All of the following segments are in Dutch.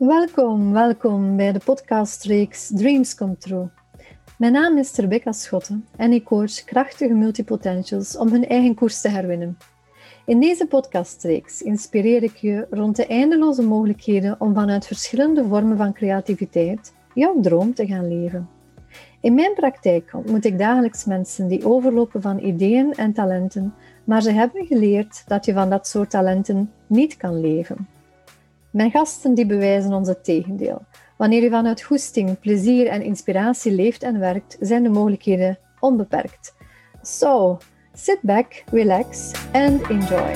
Welkom, welkom bij de podcastreeks Dreams Come True. Mijn naam is Rebecca Schotten en ik coach krachtige multipotentials om hun eigen koers te herwinnen. In deze podcastreeks inspireer ik je rond de eindeloze mogelijkheden om vanuit verschillende vormen van creativiteit jouw droom te gaan leven. In mijn praktijk ontmoet ik dagelijks mensen die overlopen van ideeën en talenten, maar ze hebben geleerd dat je van dat soort talenten niet kan leven. Mijn gasten die bewijzen ons het tegendeel. Wanneer je vanuit goesting, plezier en inspiratie leeft en werkt, zijn de mogelijkheden onbeperkt. So, sit back, relax and enjoy.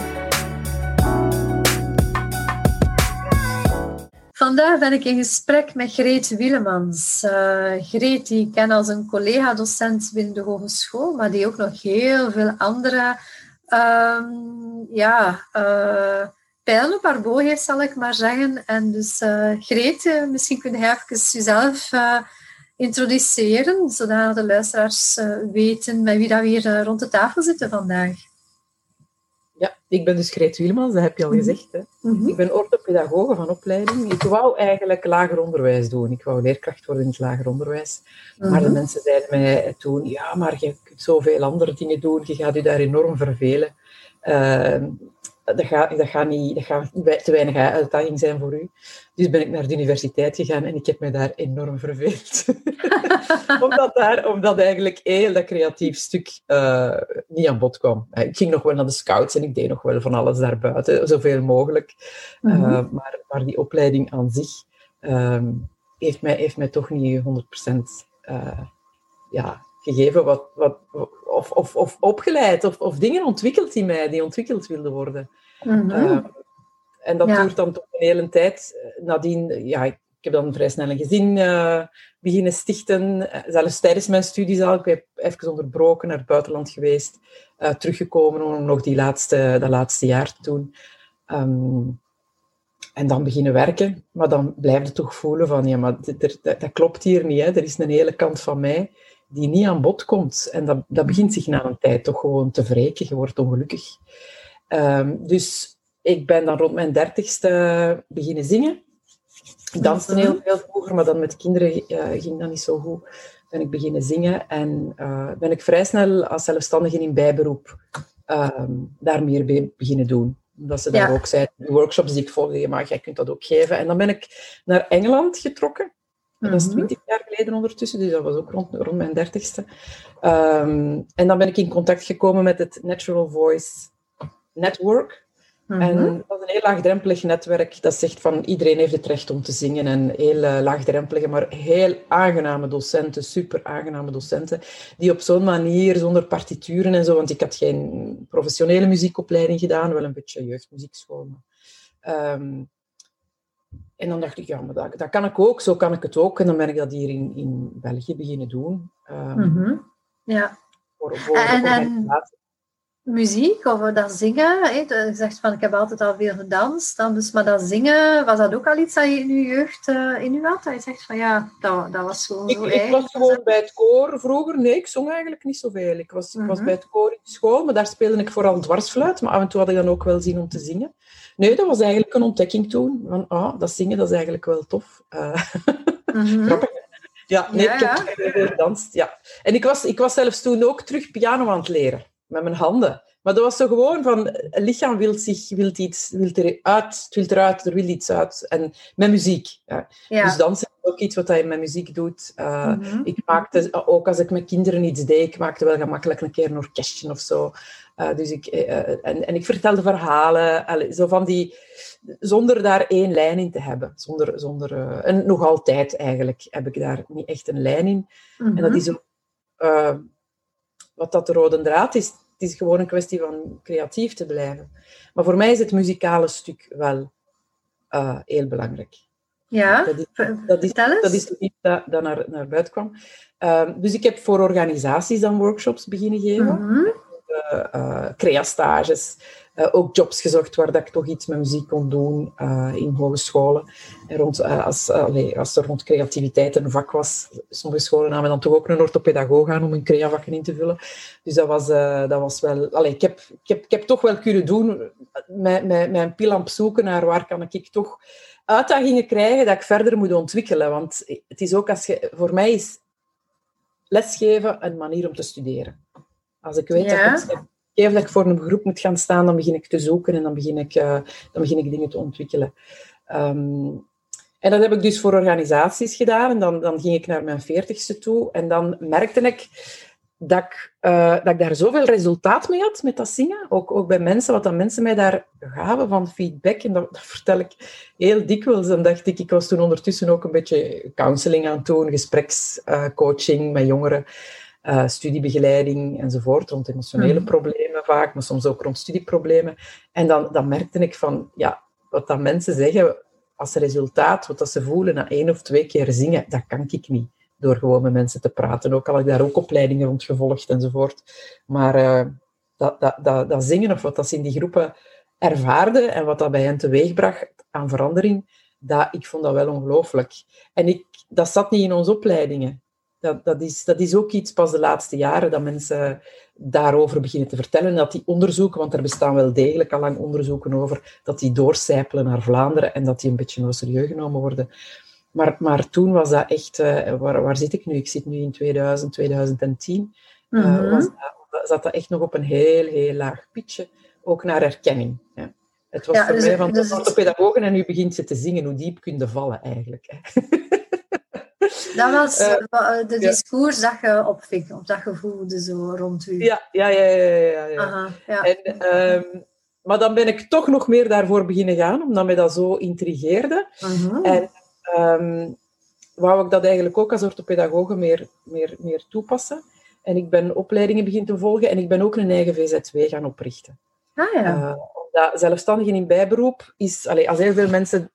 Vandaag ben ik in gesprek met Greet Wielemans. Uh, Greet die ik ken als een collega-docent binnen de hogeschool, maar die ook nog heel veel andere um, ja, uh, pijlen op haar boog heeft, zal ik maar zeggen. En dus uh, Greet, misschien kun je even jezelf introduceren, zodat de luisteraars weten met wie dat we hier rond de tafel zitten vandaag. Ja, ik ben dus Greet Wielmans, dat heb je al mhm. gezegd. Hè. Mhm. Ik ben orthopedagoge van opleiding. Ik wou eigenlijk lager onderwijs doen. Ik wou leerkracht worden in het lager onderwijs. Maar de mhm. mensen zeiden mij toen, ja, maar je kunt zoveel andere dingen doen. Je gaat je daar enorm vervelen. Uh, dat gaat, dat gaat, niet, dat gaat te weinig uitdaging zijn voor u. Dus ben ik naar de universiteit gegaan en ik heb me daar enorm verveeld. omdat, daar, omdat eigenlijk heel dat creatief stuk uh, niet aan bod kwam. Ik ging nog wel naar de scouts en ik deed nog wel van alles daarbuiten, zoveel mogelijk. Uh, maar, maar die opleiding aan zich uh, heeft, mij, heeft mij toch niet 100% uh, ja, gegeven wat, wat, of, of, of opgeleid of, of dingen ontwikkeld in mij die ontwikkeld wilden worden. Mm en dat duurt dan toch een hele tijd. Nadien, ja, ik heb dan vrij snel een gezin uh, beginnen stichten. Zelfs tijdens mijn studies al. Ik heb even onderbroken, naar het buitenland geweest. Uh, teruggekomen om nog die laatste, dat laatste jaar te doen. Um, en dan beginnen werken. Maar dan blijf je toch voelen van, ja, maar dat, dat, klopt hier niet. Hè. Er is een hele kant van mij die niet aan bod komt. En dat, dat begint zich na een tijd toch gewoon te wreken. Je wordt ongelukkig. Um, dus ik ben dan rond mijn dertigste beginnen zingen. Ik danste heel veel vroeger, maar dan met kinderen uh, ging dat niet zo goed. Ben ik beginnen zingen en uh, ben ik vrij snel als zelfstandige in bijberoep uh, daar meer beginnen doen. Omdat ze daar ook zeiden, de workshops die ik volgde, maar jij kunt dat ook geven. En dan ben ik naar Engeland getrokken. Dat is mhm. twintig jaar geleden ondertussen, dus dat was ook rond, rond mijn dertigste. Um, en dan ben ik in contact gekomen met het Natural Voice Network. En mhm. dat is een heel laagdrempelig netwerk dat zegt van iedereen heeft het recht om te zingen. En heel uh, laagdrempelige, maar heel aangename docenten, super aangename docenten, die op zo'n manier, zonder partituren en zo, want ik had geen professionele muziekopleiding gedaan, wel een beetje jeugdmuziekschool. Maar, um, en dan dacht ik, ja, maar dat, dat, kan ik ook, zo kan ik het ook. En dan ben ik dat hier in, in België beginnen doen. Um, mm -hmm. Ja. Voor, voor, en, en muziek of dat zingen. Hè? Je zegt van, ik heb altijd al veel gedanst. Dan dus, maar dat zingen, was dat ook al iets dat je in je jeugd uh, in je had? Dat je zegt van, ja, dat, dat was gewoon ik, Ik was gewoon bij het koor vroeger. Nee, ik zong eigenlijk niet zoveel. Ik was, ik was mhm. bij het koor in school, maar daar speelde ik vooral dwarsfluit. Maar af en toe had ik dan ook wel zin om te zingen. Nee, dat was eigenlijk een ontdekking toen. Van, ah, dat zingen, dat is eigenlijk wel tof. Uh, mm Grappig. Ja, nee, ja, ik heb gedanst. Ja. En ik was, ik was zelfs toen ook terug piano aan het leren met mijn handen. Maar dat was zo gewoon van, het lichaam wil, zich, wil iets wil eruit, het wil eruit, er wil iets uit. En met muziek. Ja. Dus dansen is ook iets wat je met muziek doet. Uh, Ik maakte, ook als ik met kinderen iets deed, ik maakte wel gemakkelijk een keer een orkestje of zo. Uh, dus ik, uh, en, en ik vertelde verhalen, allez, zo van die, zonder daar één lijn in te hebben. Zonder, zonder, en nog altijd eigenlijk heb ik daar niet echt een lijn in. En dat mhm. is ook wat dat de rode draad is. Het is gewoon een kwestie van creatief te blijven. Maar voor mij is het muzikale stuk wel heel belangrijk. Ja, dat is, dat is, dat is dat, dat naar, naar buiten kwam. Dus ik heb voor organisaties dan workshops beginnen geven. Mm -hmm. Uh, creastages. Uh, ook jobs gezocht waar dat ik toch iets met muziek kon doen in hogescholen. En rond, als, als er rond creativiteit een vak was, sommige scholen namen dan toch ook een orthopedagoog aan om een creavakken in te vullen. Dus dat was, dat was wel... Allee, ik, heb, ik, heb, ik heb toch wel kunnen doen met, met een pilamp zoeken naar waar kan ik toch uitdagingen krijgen dat ik verder moet ontwikkelen. Want het is ook als je, voor mij is lesgeven een manier om te studeren. Als ik weet dat ik geef dat ik voor een groep moet gaan staan, dan begin ik te zoeken en dan begin ik, uh, dan begin ik dingen te ontwikkelen. Ehm, en dat heb ik dus voor organisaties gedaan. En dan, dan ging ik naar mijn veertigste toe. En dan merkte ik dat ik, uh, dat ik daar zoveel resultaat mee had met dat zingen. Ook, ook bij mensen, wat dan mensen mij daar gaven van feedback. En dat, dat vertel ik heel dikwijls. En dacht ik, ik was toen ondertussen ook een beetje counseling aan het doen, gesprekscoaching met jongeren, uh, studiebegeleiding enzovoort, rond emotionele mhm. problemen vaak, maar soms ook rond studieproblemen. En dan, dan merkte ik van, ja, wat dat mensen zeggen als resultaat, wat dat ze voelen na één of twee keer zingen, dat kan ik niet door gewoon met mensen te praten. Ook al heb ik daar ook opleidingen rond gevolgd enzovoort. Maar uh, dat, dat, dat, dat, zingen of wat dat ze in die groepen ervaarden en wat dat bij hen teweegbracht aan verandering, dat, ik vond dat wel ongelooflijk. En ik, dat zat niet in onze opleidingen. Dat, dat, is, dat is ook iets pas de laatste jaren dat mensen daarover beginnen te vertellen. Dat die onderzoeken, want er bestaan wel degelijk al lang onderzoeken over, dat die doorcijpelen naar Vlaanderen en dat die een beetje serieus genomen worden. Maar, maar toen was dat echt, uh, waar, waar zit ik nu? Ik zit nu in 2000, 2010. Uh, mm was dat, zat dat echt nog op een heel, heel laag pitje, ook naar erkenning. Ja. Het was voor dus, mij van dus de pedagogen en nu begint ze te zingen, hoe diep kun je vallen eigenlijk. Hè? Dat was uh, de discours ja. dat je opving, of dat je voelde zo rond u. Ja, ja, ja. ja, ja, ja. Aha, ja. En, um, maar dan ben ik toch nog meer daarvoor beginnen gaan, omdat mij dat zo intrigeerde. Uh mhm. -huh. En um, wou ik dat eigenlijk ook als orthopedagoge meer, meer, meer toepassen. En ik ben opleidingen begin te volgen en ik ben ook een eigen VZW gaan oprichten. Ah ja. Uh, omdat zelfstandigen in bijberoep is, allez, als heel veel mensen,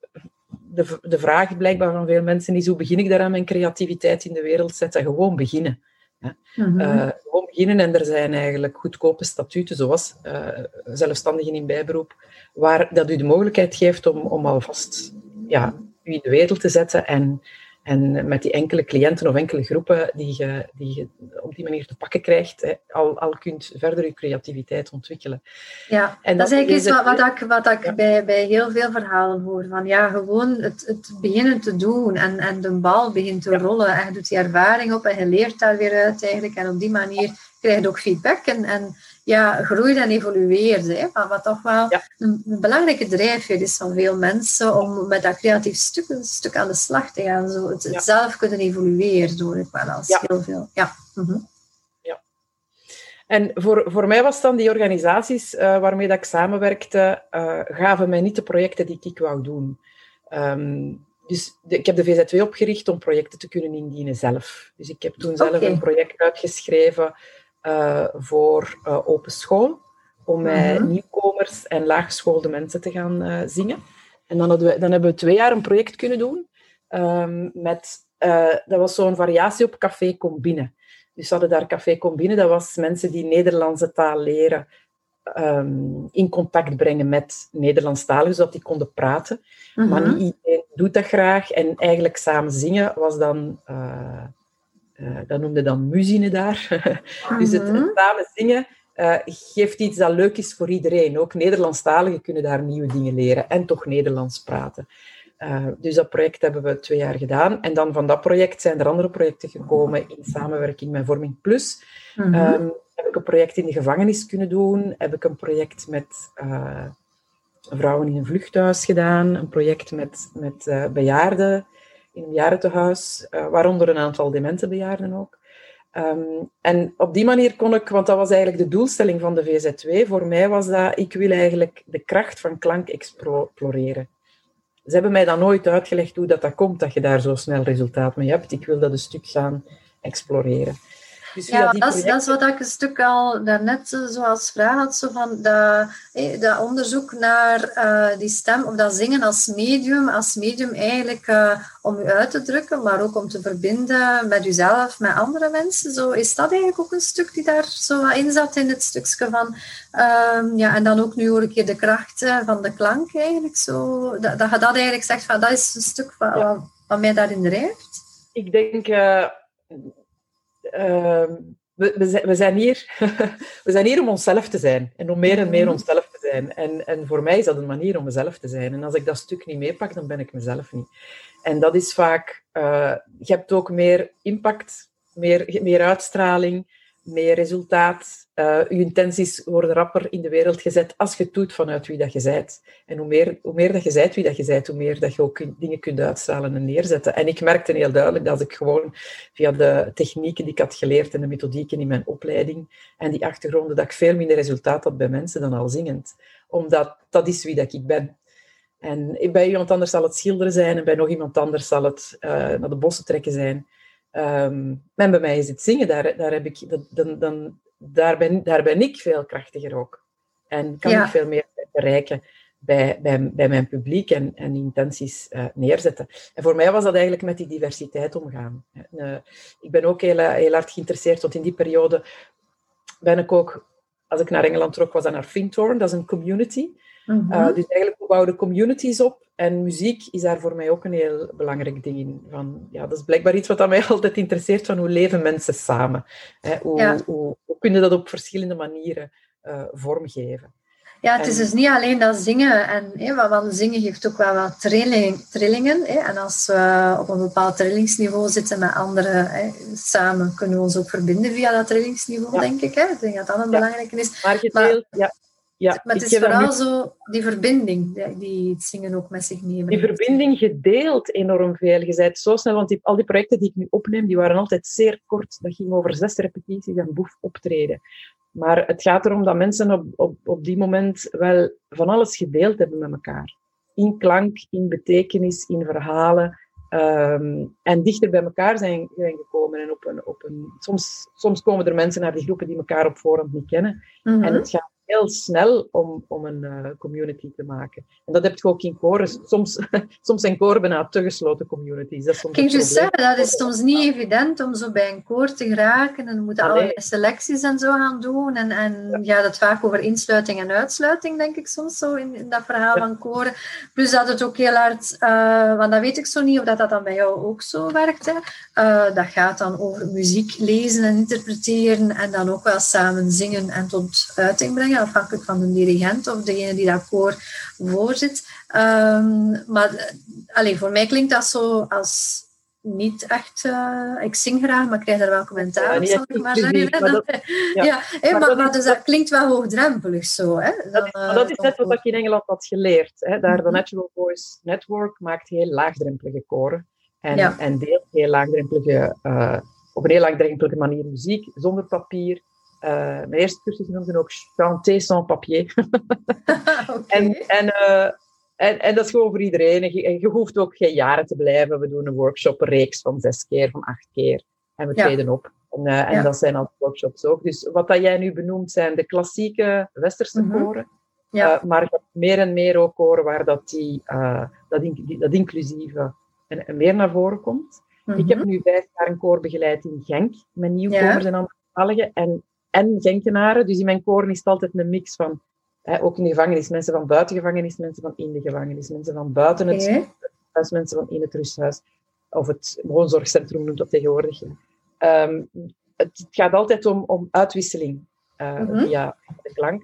de, de vraag blijkbaar van veel mensen is, hoe begin ik daaraan mijn creativiteit in de wereld zetten? Gewoon beginnen. Ja. Mm uh, gewoon beginnen en er zijn eigenlijk goedkope statuten, zoals uh, zelfstandigen in bijberoep, waar dat u de mogelijkheid geeft om, om alvast ja, u in de wereld te zetten en, en met die enkele cliënten of enkele groepen die je, die je op die manier te pakken krijgt, hè, al, al kunt verder je creativiteit ontwikkelen. Ja, en dat, is eigenlijk iets wat, wat ik, wat ik bij, bij heel veel verhalen hoor. Van ja, gewoon het, het beginnen te doen en, en de bal begint te rollen en je doet die ervaring op en je leert daar weer uit eigenlijk. En op die manier krijg je ook feedback en, en ja, groeit en evolueert. Hè, wat toch wel een, belangrijke drijfveer is van veel mensen om met dat creatief stuk, een stuk aan de slag te gaan. Zo het, zelf kunnen evolueren door het wel als heel veel. Ja. Mhm. ja. En voor, voor mij was dan die organisaties uh, waarmee dat ik samenwerkte, uh, gaven mij niet de projecten die ik wou doen. Um, dus de, ik heb de VZW opgericht om projecten te kunnen indienen zelf. Dus ik heb toen zelf een project uitgeschreven uh, voor uh, open school, om met mhm. nieuwkomers en laaggeschoolde mensen te gaan uh, zingen. En dan, hadden we, dan hebben we twee jaar een project kunnen doen. Um, met, dat was zo'n variatie op Café Combine. Dus we hadden daar Café Combine, dat was mensen die Nederlandse taal leren, um, in contact brengen met Nederlandstaligen, zodat die konden praten. Maar mhm. niet iedereen doet dat graag. En eigenlijk samen zingen was dan uh, dat noemde dan muzine daar. dus het, mhm. samen zingen uh, geeft iets dat leuk is voor iedereen. Ook Nederlandstaligen kunnen daar nieuwe dingen leren en toch Nederlands praten. Uh, dus dat project hebben we twee jaar gedaan. En dan van dat project zijn er andere projecten gekomen in samenwerking met Vorming Plus. Mm -hmm. heb ik een project in de gevangenis kunnen doen. Heb ik een project met vrouwen in een vluchthuis gedaan. Een project met, met bejaarden in een bejaardentehuis, uh, waaronder een aantal demente bejaarden ook. Um, en op die manier kon ik, want dat was eigenlijk de doelstelling van de VZW, voor mij was dat, ik wil eigenlijk de kracht van klank exploreren. Ze hebben mij dan nooit uitgelegd hoe dat, dat komt, dat je daar zo snel resultaat mee hebt. Ik wil dat een stuk gaan exploreren. Dus ja, dat, is, dat is wat ik een stuk al daarnet eh, zoals vraag had, zo van dat, dat onderzoek naar uh, die stem, of dat zingen als medium, als medium eigenlijk uh, om u uit te drukken, maar ook om te verbinden met uzelf, met andere mensen. Zo, is dat eigenlijk ook een stuk die daar zo in zat in het stukje van, um, ja, en dan ook nu hoor ik hier de kracht van de klank eigenlijk, zo, dat, dat je dat eigenlijk zegt, van, dat is een stuk wat, ja. wat, wat mij daarin drijft. Ik denk Ehm, we, we, zijn, we, zijn hier, we zijn hier om onszelf te zijn en om meer en meer mhm. onszelf te zijn. En, en voor mij is dat een manier om mezelf te zijn. En als ik dat stuk niet meepak, dan ben ik mezelf niet. En dat is vaak, uh, je hebt ook meer impact, meer, meer uitstraling, meer resultaat. Uh, je intenties worden rapper in de wereld gezet als je het doet vanuit wie dat je bent. En hoe meer, hoe meer dat je bent wie dat je bent, hoe meer dat je ook dingen kunt uitstralen en neerzetten. En ik merkte heel duidelijk dat ik gewoon via de technieken die ik had geleerd en de methodieken in mijn opleiding en die achtergronden, dat ik veel minder resultaat had bij mensen dan al zingend. Omdat dat is wie dat ik ben. En bij iemand anders zal het schilderen zijn en bij nog iemand anders zal het uh, naar de bossen trekken zijn. Um, en bij mij is het zingen, daar, daar, heb ik, dat, dan, dan, daar, ben, daar ben ik veel krachtiger ook. En kan ik veel meer bereiken bij, bij, bij mijn publiek en, en intenties uh, neerzetten. En voor mij was dat eigenlijk met die diversiteit omgaan. Uh, ik ben ook heel, heel hard geïnteresseerd, want in die periode ben ik ook, als ik naar Engeland trok, was dat naar Fintorn, dat is een community. Mm -hmm. dus eigenlijk, we bouwden communities op en muziek is daar voor mij ook een heel belangrijk ding in. Van, ja, dat is blijkbaar iets wat mij altijd interesseert, van hoe leven mensen samen? Hè? Hoe, hoe, hoe, kunnen dat op verschillende manieren uh, vormgeven? Ja, het is dus niet alleen dat zingen. En, hè, want zingen geeft ook wel wat trilling, trillingen. Hè, en als we op een bepaald trillingsniveau zitten met anderen, hè, samen kunnen we ons ook verbinden via dat trillingsniveau, ja. denk ik. Hè. Ik denk dat dat een ja. belangrijke is. Maar, gedeeld, maar ja. Ja, maar het is vooral nu... zo die verbinding die het zingen ook met zich nemen. Die verbinding gedeeld enorm veel. Je zei zo snel, want die, al die projecten die ik nu opneem, die waren altijd zeer kort. Dat ging over zes repetities en boef optreden. Maar het gaat erom dat mensen op, op, op die moment wel van alles gedeeld hebben met elkaar. In klank, in betekenis, in verhalen. Um, en dichter bij elkaar zijn, zijn gekomen. En op een, op een, soms, soms komen er mensen naar die groepen die elkaar op voorhand niet kennen. Mm -hmm. En het gaat heel snel om, om een uh, community te maken. En dat heb je ook in koren. Soms, soms zijn koren bijna te gesloten communities. Dat is soms Kijk, dus zeggen, dat is soms niet evident om zo bij een koor te geraken. En dan moeten allerlei selecties en zo gaan doen. En, en ja. het vaak over insluiting en uitsluiting, denk ik soms zo, in, in dat verhaal ja. van koren. Plus dat het ook heel hard, uh, want dat weet ik zo niet of dat, dat dan bij jou ook zo werkt. Hè. Uh, dat gaat dan over muziek lezen en interpreteren en dan ook wel samen zingen en tot uiting brengen afhankelijk van de dirigent of degene die dat koor voorzit. Um, maar allez, voor mij klinkt dat zo als niet echt... Uh, ik zing graag, maar ik krijg daar wel commentaar op, ja, maar zeggen. Maar, dat, ja. ja hey, maar, maar, maar dus dat klinkt wel hoogdrempelig zo. Hè? Dan, dat, dat is net wat ik in Engeland had geleerd. Hè? Daar, de Natural Voice Network maakt heel laagdrempelige koren. En, ja. en deelt heel laagdrempelige, uh, op een heel laagdrempelige manier muziek, zonder papier, mijn eerste cursus noemde ook chanter sans papier. okay. en, en, uh, en, en, dat is gewoon voor iedereen. En je, je, hoeft ook geen jaren te blijven. We doen een workshop, een reeks van zes keer, van acht keer. En we treden ja. op. En, uh, en ja. dat zijn al workshops ook. Dus wat dat jij nu benoemt zijn de klassieke westerse mm -hmm. koren. Ja. maar je hebt meer en meer ook koren waar dat, die, dat, in, die, dat inclusieve en, en, meer naar voren komt. Mm -hmm. Ik heb nu vijf jaar een koor begeleid in Genk, met nieuwkomers en andere En en Genkenaren. Dus in mijn koren is het altijd een mix van, hè, ook in de gevangenis, mensen van buiten de gevangenis, mensen van in de gevangenis, mensen van buiten het okay. huis, mensen van in het rusthuis. Of het woonzorgcentrum noemt dat tegenwoordig. Um, het gaat altijd om, om uitwisseling uh, mm -hmm. via de klank.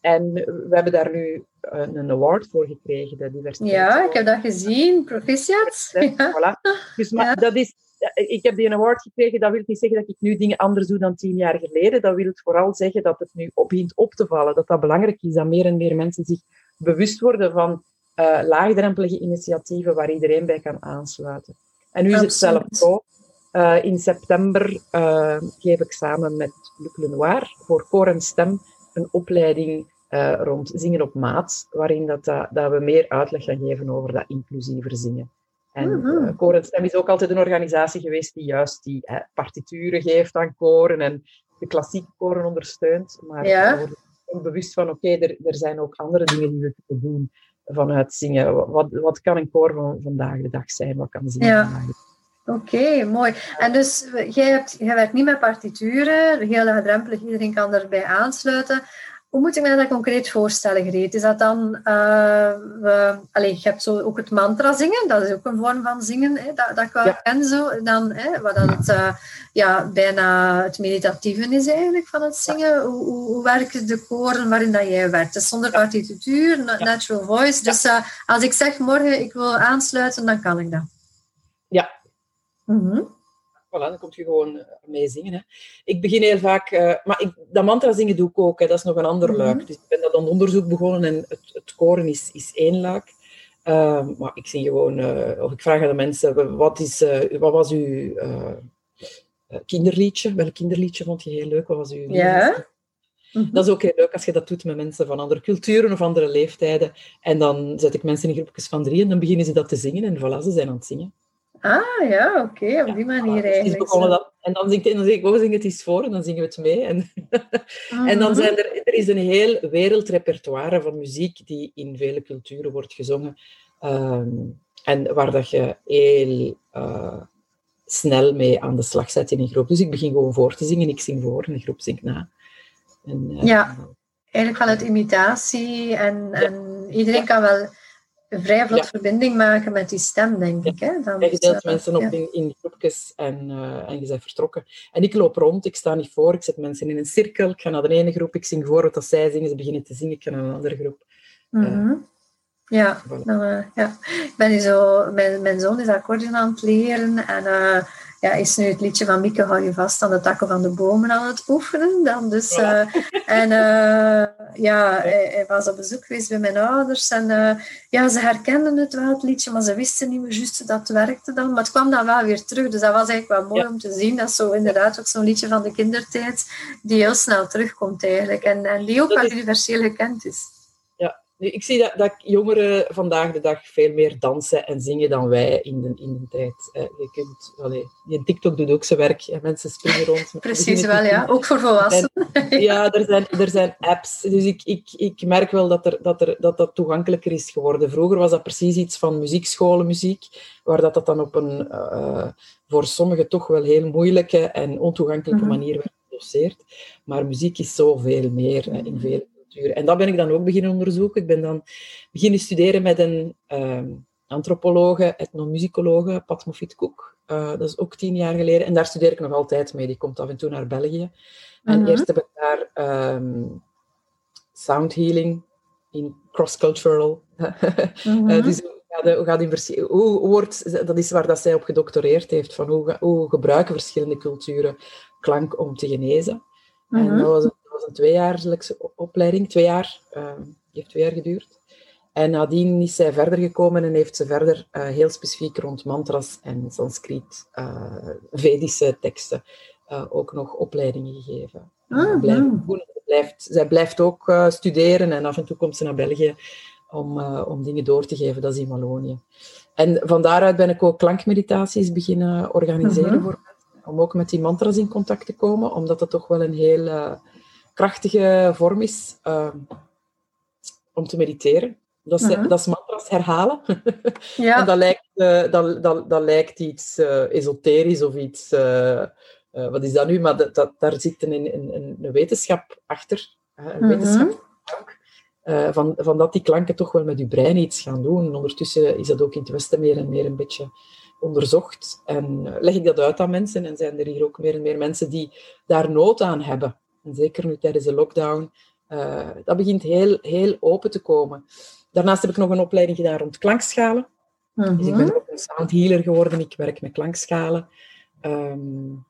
En we hebben daar nu een, een award voor gekregen, de diversiteit. Ja, ik heb dat gezien, proficiat. Ja. Voilà. Dus maar, ja. dat is ik heb die award gekregen, dat wil niet zeggen dat ik nu dingen anders doe dan tien jaar geleden. Dat wil vooral zeggen dat het nu begint op te vallen. Dat dat belangrijk is, dat meer en meer mensen zich bewust worden van uh, laagdrempelige initiatieven waar iedereen bij kan aansluiten. En nu is het zelf zo. Uh, in september uh, geef ik samen met Luc Lenoir voor koor en stem een opleiding rond zingen op maat, waarin dat, dat we meer uitleg gaan geven over dat inclusiever zingen. En mm -hmm. uh, Stem is ook altijd een organisatie geweest die juist die hè, partituren geeft aan koren en de klassieke koren ondersteunt. Maar ja. we worden bewust van, oké, okay, er, er zijn ook andere dingen die we kunnen doen vanuit zingen. Wat, wat kan een koor van vandaag de dag zijn? Wat kan zingen ja. vandaag de dag? Oké, okay, mooi. En dus jij, hebt, jij werkt niet met partituren, heel laagdrempelig, iedereen kan erbij aansluiten. Hoe moet ik me dat concreet voorstellen, Greet? Is dat dan... Uh, we, allez, je hebt zo ook het mantra zingen. Dat is ook een vorm van zingen. Hè, dat, dat ik wel ken zo. Dan, hè, wat dan het, uh, ja, bijna het meditatieve is eigenlijk van het zingen. Hoe, hoe, hoe werken de koren waarin dat jij werkt? Dus zonder partituur, natural voice. Dus uh, als ik zeg morgen ik wil aansluiten, dan kan ik dat. Ja. Mm voilà, dan kom je gewoon eh, mee zingen. Hè. Ik begin heel vaak, uh, maar ik, dat mantra zingen doe ik ook, hè. dat is nog een ander luik. Mhm. Dus ik ben dat aan onderzoek begonnen en het, het koren is, is één luik. Uh, maar ik zing gewoon, uh, of ik vraag aan de mensen, wat, is, wat was uw kinderliedje? Welk kinderliedje vond je heel leuk? Wat was uw ja. Mhm. Dat is ook heel leuk als je dat doet met mensen van andere culturen of andere leeftijden. En dan zet ik mensen in groepjes van drie en dan beginnen ze dat te zingen en voilà, ze zijn aan het zingen. Ah ja, oké, op die manier dus eigenlijk. Dat, en dan, zing, dan zeg ik, oh, zing het eens voor en dan zingen we het mee. En, en dan zijn er, er is een heel wereldrepertoire van muziek die in vele culturen wordt gezongen. Ehm, en waar dat je heel uh, snel mee aan de slag zet in een groep. Dus ik begin gewoon voor te zingen, ik zing voor en de groep zingt na. En, uh, ja, eigenlijk vanuit imitatie en, en iedereen kan wel een vrij vlot verbinding maken met die stem, denk ik. Hè? Dan je deelt mensen op in, in groepjes en, uh, en je bent vertrokken. En ik loop rond, ik sta niet voor, ik zet mensen in een cirkel, ik ga naar de ene groep, ik zing voor wat als zij zingen, ze beginnen te zingen, ik ga naar een andere groep. Mm -hmm. Ja, dan, uh, ja, ik ben zo, mijn, mijn zoon is accordeon aan het leren en ja, is nu het liedje van Mieke hou je vast aan de takken van de bomen aan het oefenen. Dan dus, uh, en uh, ja, hij, hij, was op bezoek geweest bij mijn ouders. En uh, ja, ze herkenden het wel, het liedje, maar ze wisten niet meer juist dat het werkte dan. Maar het kwam dan wel weer terug. Dus dat was eigenlijk wel mooi om te zien. Dat is zo inderdaad ook zo'n liedje van de kindertijd, die heel snel terugkomt eigenlijk. En, en die ook wel universeel gekend is. Nu, ik zie dat, dat jongeren vandaag de dag veel meer dansen en zingen dan wij in de, in de tijd. Eh, je kunt, allee, je TikTok doet ook zijn werk. en Mensen springen rond. Precies wel, ja. Ook voor volwassenen. ja, er zijn, er zijn apps. Dus ik, ik, ik merk wel dat, er, dat, er, dat dat toegankelijker is geworden. Vroeger was dat precies iets van muziekscholenmuziek, waar dat, dat dan op een uh, voor sommigen toch wel heel moeilijke en ontoegankelijke mhm. manier werd gedoseerd. Maar muziek is zoveel meer in en dat ben ik dan ook beginnen onderzoeken. Ik ben dan beginnen studeren met een uh, antropologe, etnomusicologe, Pat Moffitt Koek. Uh, dat is ook tien jaar geleden. En daar studeer ik nog altijd mee. Die komt af en toe naar België. En eerst heb ik daar um, sound healing in cross-cultural. -hmm. dus hoe gaat in hoe wordt, dat is waar dat zij op gedoctoreerd heeft, van hoe, hoe gebruiken verschillende culturen klank om te genezen. En dat was was een tweejaarlijkse opleiding. Twee jaar, uh, heeft twee jaar geduurd. En nadien is zij verder gekomen en heeft ze verder uh, heel specifiek rond mantras en Sanskriet, uh, Vedische teksten, uh, ook nog opleidingen gegeven. Ah, blijft, blijft, zij blijft ook studeren en af en toe komt ze naar België om, om dingen door te geven. Dat is in Wallonië. En van daaruit ben ik ook klankmeditaties beginnen organiseren -huh. voor om ook met die mantras in contact te komen, omdat dat toch wel een heel krachtige vorm is uh, om te mediteren. Dat is, uh -huh. dat is mantras herhalen. ja. en dat lijkt, uh, dat, dat, dat lijkt iets uh, esoterisch of iets... Uh, wat is dat nu? Maar dat, dat, daar zit een, een, een wetenschap achter. een -huh. wetenschap van, van dat die klanken toch wel met je brein iets gaan doen. ondertussen is dat ook in het Westen meer en meer een beetje onderzocht. En leg ik dat uit aan mensen en zijn er hier ook meer en meer mensen die daar nood aan hebben. En zeker nu tijdens de lockdown. Uh, dat begint heel, heel open te komen. Daarnaast heb ik nog een opleiding gedaan rond klankschalen. Mm Dus ik ben ook een sound healer geworden. Ik werk met klankschalen. Um,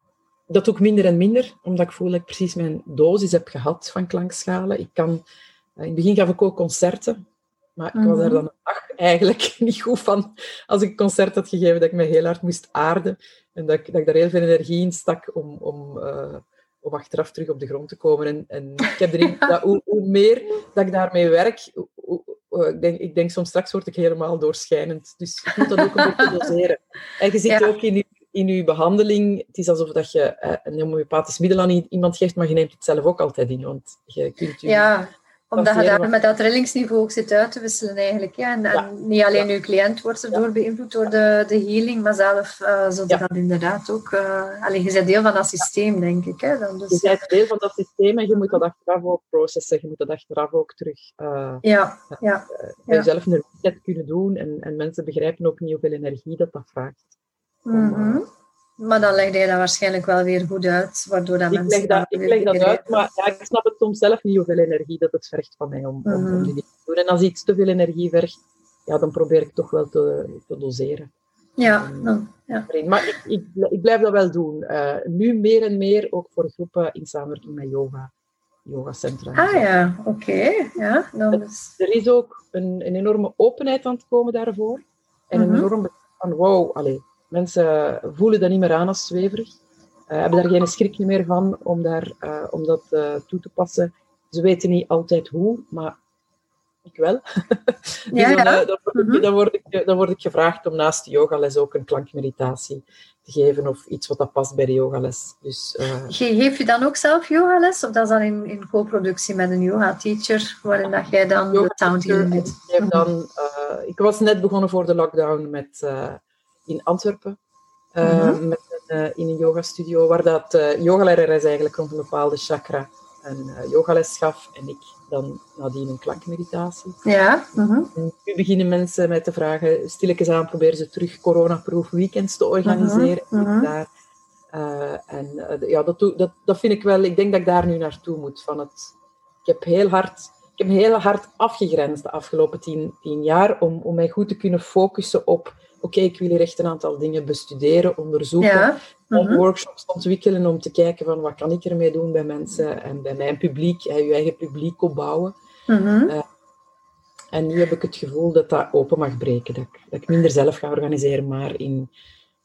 dat doe ik minder en minder, omdat ik voel dat ik precies mijn dosis heb gehad van klankschalen. Ik kan, uh, in het begin gaf ik ook concerten, maar ik was daar mhm. dan een dag eigenlijk niet goed van. Als ik een concert had gegeven, dat ik me heel hard moest aarden. En dat ik, dat ik daar heel veel energie in stak om, om uh, om achteraf terug op de grond te komen. En, en ik heb erin, dat, hoe, hoe, meer dat ik daarmee werk, hoe, ik, denk, ik denk soms straks word ik helemaal doorschijnend. Dus ik moet dat ook een beetje doseren. En je ziet ook in je, in uw behandeling, het is alsof dat je een homeopathisch middel aan iemand geeft, maar je neemt het zelf ook altijd in. Want je kunt je ja. Omdat je daar met dat trillingsniveau ook zit uit te wisselen eigenlijk. Ja. En, en niet alleen je cliënt wordt erdoor beïnvloed door de, de healing, maar zelf uh, zodat dat inderdaad ook... Uh, allee, je bent deel van dat systeem, denk ik. Hè, dan dus, je bent deel van dat systeem en je moet dat achteraf ook processen. Je moet dat achteraf ook terug uh, ja, ja, bij jezelf een reset kunnen doen. En, en mensen begrijpen ook niet hoeveel energie dat dat vraagt. Mm -hmm. Maar dan leg je dat waarschijnlijk wel weer goed uit, waardoor dat ik mensen... Leg dat, ik leg dat uit, maar ja, ik snap het soms zelf niet hoeveel energie dat het vergt van mij om, mm -hmm. om, die dingen te doen. En als iets te veel energie vergt, ja, dan probeer ik toch wel te, te doseren. Ja, dan, ja. Maar ik, ik, ik, blijf dat wel doen. Uh, nu meer en meer, ook voor groepen in samenwerking met yoga. Yogacentra. Ah ja, oké. Okay. Ja, dan is... Er is ook een, een enorme openheid aan het komen daarvoor. En mm -hmm. een enorm van wow, allez, Mensen voelen dat niet meer aan als zweverig. Uh, hebben daar geen schrik meer van om, daar, uh, om dat uh, toe te passen. Ze weten niet altijd hoe, maar ik wel. dus ja. Dan, dan, word ik, dan, word ik, dan word ik gevraagd om naast de yogales ook een klankmeditatie te geven of iets wat dat past bij de yogales. Dus, Geef je dan ook zelf yogales of dat is dan in, in co-productie met een yoga-teacher waarin dat jij dan de sound doet? Dan, ik was net begonnen voor de lockdown met in Antwerpen. Uh, mm -hmm. met een, uh, in een yogastudio, waar dat uh, yogalerares eigenlijk rond een bepaalde chakra een yogales gaf. En ik dan nadien een klankmeditatie. Ja. Mm -hmm. Nu beginnen mensen mij te vragen, stilletjes aan, proberen ze terug coronaproof weekends te organiseren. Mm -hmm. daar, en ja, dat, dat, dat vind ik wel, ik denk dat ik daar nu naartoe moet. Van het, ik heb heel hard ik heb heel hard afgegrensd de afgelopen tien, tien jaar om, om mij goed te kunnen focussen op oké, ik wil hier echt een aantal dingen bestuderen, onderzoeken, ja. -hmm. workshops ontwikkelen om te kijken van wat kan ik ermee doen bij mensen en bij mijn publiek, en je eigen publiek opbouwen. -hmm. uh, en nu heb ik het gevoel dat dat open mag breken, dat ik, dat ik minder zelf ga organiseren, maar in,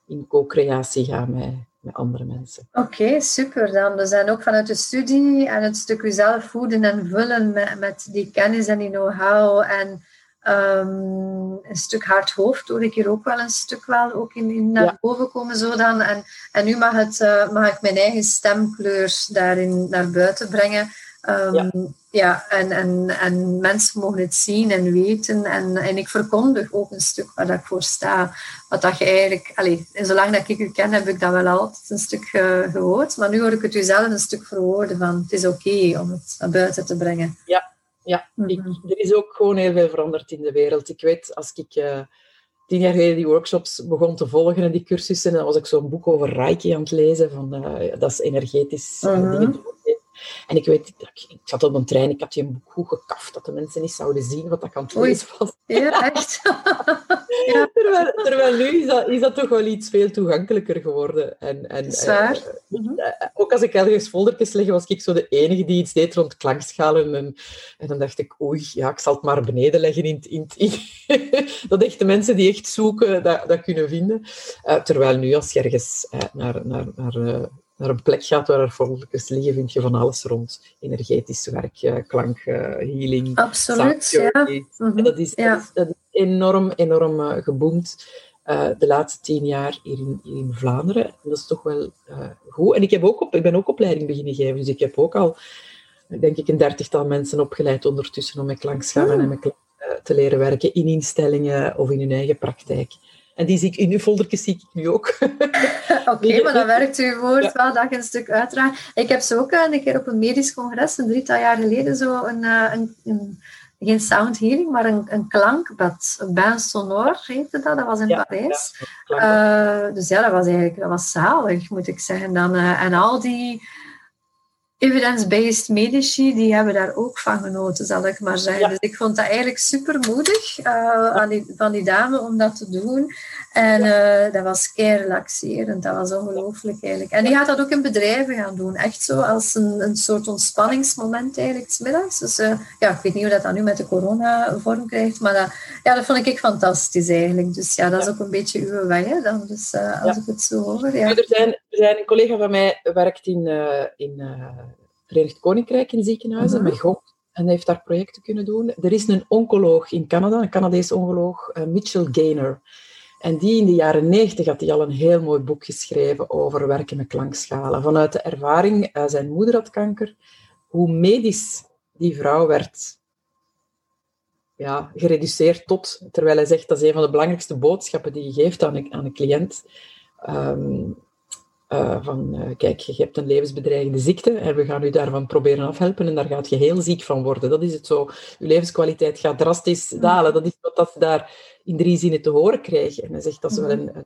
in co-creatie ga met, met andere mensen. Oké, okay, super dan. Dus en ook vanuit de studie en het stuk jezelf voeden en vullen met, met die kennis en die know-how en Um, een stuk hard hoofd hoor ik hier ook wel een stuk wel ook in, in naar ja. boven komen zo dan. En, en nu mag, het, uh, mag ik mijn eigen stemkleur daarin naar buiten brengen. Um, ja. ja, en, en, en mensen mogen het zien en weten. En, en ik verkondig ook een stuk waar dat ik voor sta. Wat dat je eigenlijk... Allez, zolang dat ik u ken, heb ik dat wel altijd een stuk uh, gehoord. Maar nu hoor ik het u zelf een stuk verwoorden van... Het is oké okay om het naar buiten te brengen. Ja, ja, ik, er is ook gewoon heel veel veranderd in de wereld. Ik weet, als ik uh, tien jaar geleden die workshops begon te volgen en die cursussen, dan was ik zo'n boek over Reiki aan het lezen, van, uh, dat is energetisch uh -huh. dingen en ik weet, ik zat op een trein, ik had die boek goed gekaft, dat de mensen niet zouden zien wat ik aan het lezen was. Ja, echt? ja. Terwijl, terwijl, nu is dat, is dat toch wel iets veel toegankelijker geworden. En, en, Zwaar. Uh, uh, ook als ik ergens foldertjes leg, was ik zo de enige die iets deed rond klankschalen. En, en dan dacht ik, oei, ja, ik zal het maar beneden leggen in, in, in dat echt de mensen die echt zoeken, dat, dat kunnen vinden. Uh, terwijl nu, als je ergens naar, naar, naar naar een plek gaat waar er foldertjes liggen, vind je van alles rond. Energetisch werk, klank, healing. Absoluut, ja. Mm -hmm. dat, is, ja. dat, is, dat, is, enorm, enorm uh, geboomd uh, de laatste tien jaar hier in, hier in Vlaanderen. En dat is toch wel uh, goed. En ik, heb ook op, ik ben ook opleiding beginnen geven, dus ik heb ook al, denk ik, een dertigtal mensen opgeleid ondertussen om met klankschalen mm. en met klank te leren werken in instellingen of in hun eigen praktijk. En die zie ik in uw foldertjes zie ik nu ook. Oké, okay, maar dan werkt uw woord ja. wel dat je een stuk uitdraagt. Ik heb zo ook een keer op een medisch congres, een drietal jaar geleden, zo een, een, een geen sound healing, maar een, een klankbad. Een bain sonore heette dat, dat was in ja, Parijs. Ja, uh, dus ja, dat was eigenlijk dat was zalig, moet ik zeggen. Dan, uh, en al die evidence-based medici, die hebben daar ook van genoten, zal ik maar zeggen. Ja. Dus ik vond dat eigenlijk super moedig uh, die, van die dame om dat te doen. En uh, dat was kei relaxerend, dat was ongelooflijk eigenlijk. En die gaat dat ook in bedrijven gaan doen, echt zo als een, een soort ontspanningsmoment eigenlijk, smiddags. Dus uh, ja, ik weet niet hoe dat dan nu met de corona vorm krijgt, maar dat, ja, dat vond ik fantastisch eigenlijk. Dus ja, dat is ook een beetje uw weg, hè, dan, dus, als ik het zo hoor. Ja. Er, zijn, er zijn een collega van mij werkt in, in Verenigd Koninkrijk in ziekenhuizen, uh -huh. met God. En heeft daar projecten kunnen doen. Er is een oncoloog in Canada, een Canadees oncoloog, uh, Mitchell Gaynor. En die in de jaren negentig had hij al een heel mooi boek geschreven over werken met klankschalen. Vanuit de ervaring, uh, zijn moeder had kanker, hoe medisch die vrouw werd ja, gereduceerd tot, terwijl hij zegt dat is een van de belangrijkste boodschappen die je geeft aan een, aan een cliënt. Ehm, eh, van uh, kijk, je hebt een levensbedreigende ziekte en we gaan u daarvan proberen afhelpen en daar gaat je heel ziek van worden. Dat is het zo. Je levenskwaliteit gaat drastisch dalen. Dat is wat dat ze daar in drie zinnen te horen krijgen. En hij zegt dat is wel een, een,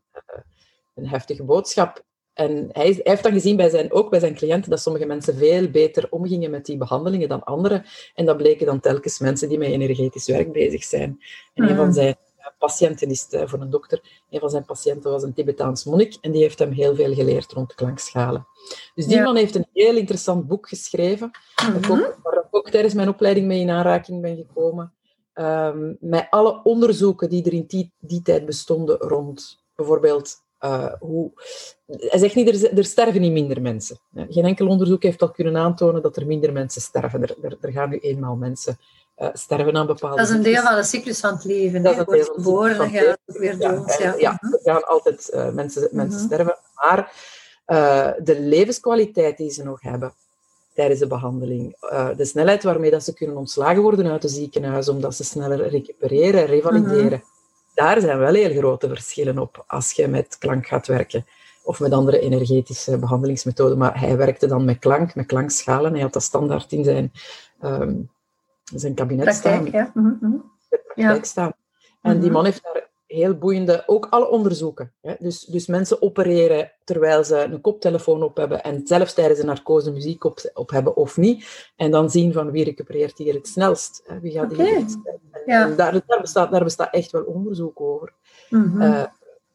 een heftige boodschap. En hij, hij, heeft dan gezien, bij zijn, ook bij zijn cliënten, dat sommige mensen veel beter omgingen met die behandelingen dan anderen. En dat bleken dan telkens mensen die met energetisch werk bezig zijn. En een van mm. zijn patiënten is eh, voor een dokter, een van zijn patiënten was een Tibetaans monnik en die heeft hem heel veel geleerd rond klankschalen. Dus die man heeft een heel interessant boek geschreven, mm ook, waar ik ook tijdens mijn opleiding mee in aanraking ben gekomen. Um, met alle onderzoeken die er in die, die tijd bestonden rond bijvoorbeeld uh, hoe... Hij zegt niet, er, er, sterven niet minder mensen. Geen enkel onderzoek heeft al kunnen aantonen dat er minder mensen sterven. Er, er, er gaan nu eenmaal mensen uh, sterven aan bepaalde Dat is een deel van de cyclus van het leven. Dat is een deel van geboren en gaat weer dood. Ja, ja. er gaan altijd uh, mensen, mensen mm -hmm. sterven. Maar de levenskwaliteit die ze nog hebben tijdens de behandeling, de snelheid waarmee dat ze kunnen ontslagen worden uit het ziekenhuis, omdat ze sneller recupereren, revalideren, mm -hmm daar zijn wel heel grote verschillen op als je met klank gaat werken. Of met andere energetische behandelingsmethoden. Maar hij werkte dan met klank, met klankschalen. Hij had dat standaard in zijn, um, zijn kabinet Praktijk, staan. Ja. Mm -hmm. ja. staan. En die mhm. man heeft daar heel boeiende, ook alle onderzoeken. Hè? Dus, dus mensen opereren terwijl ze een koptelefoon op hebben en zelfs tijdens een narcose muziek op, op hebben of niet. En dan zien van wie recupereert hier het snelst. Hè? Wie gaat hier het ja. En daar, daar, bestaat, daar bestaat echt wel onderzoek over. Mm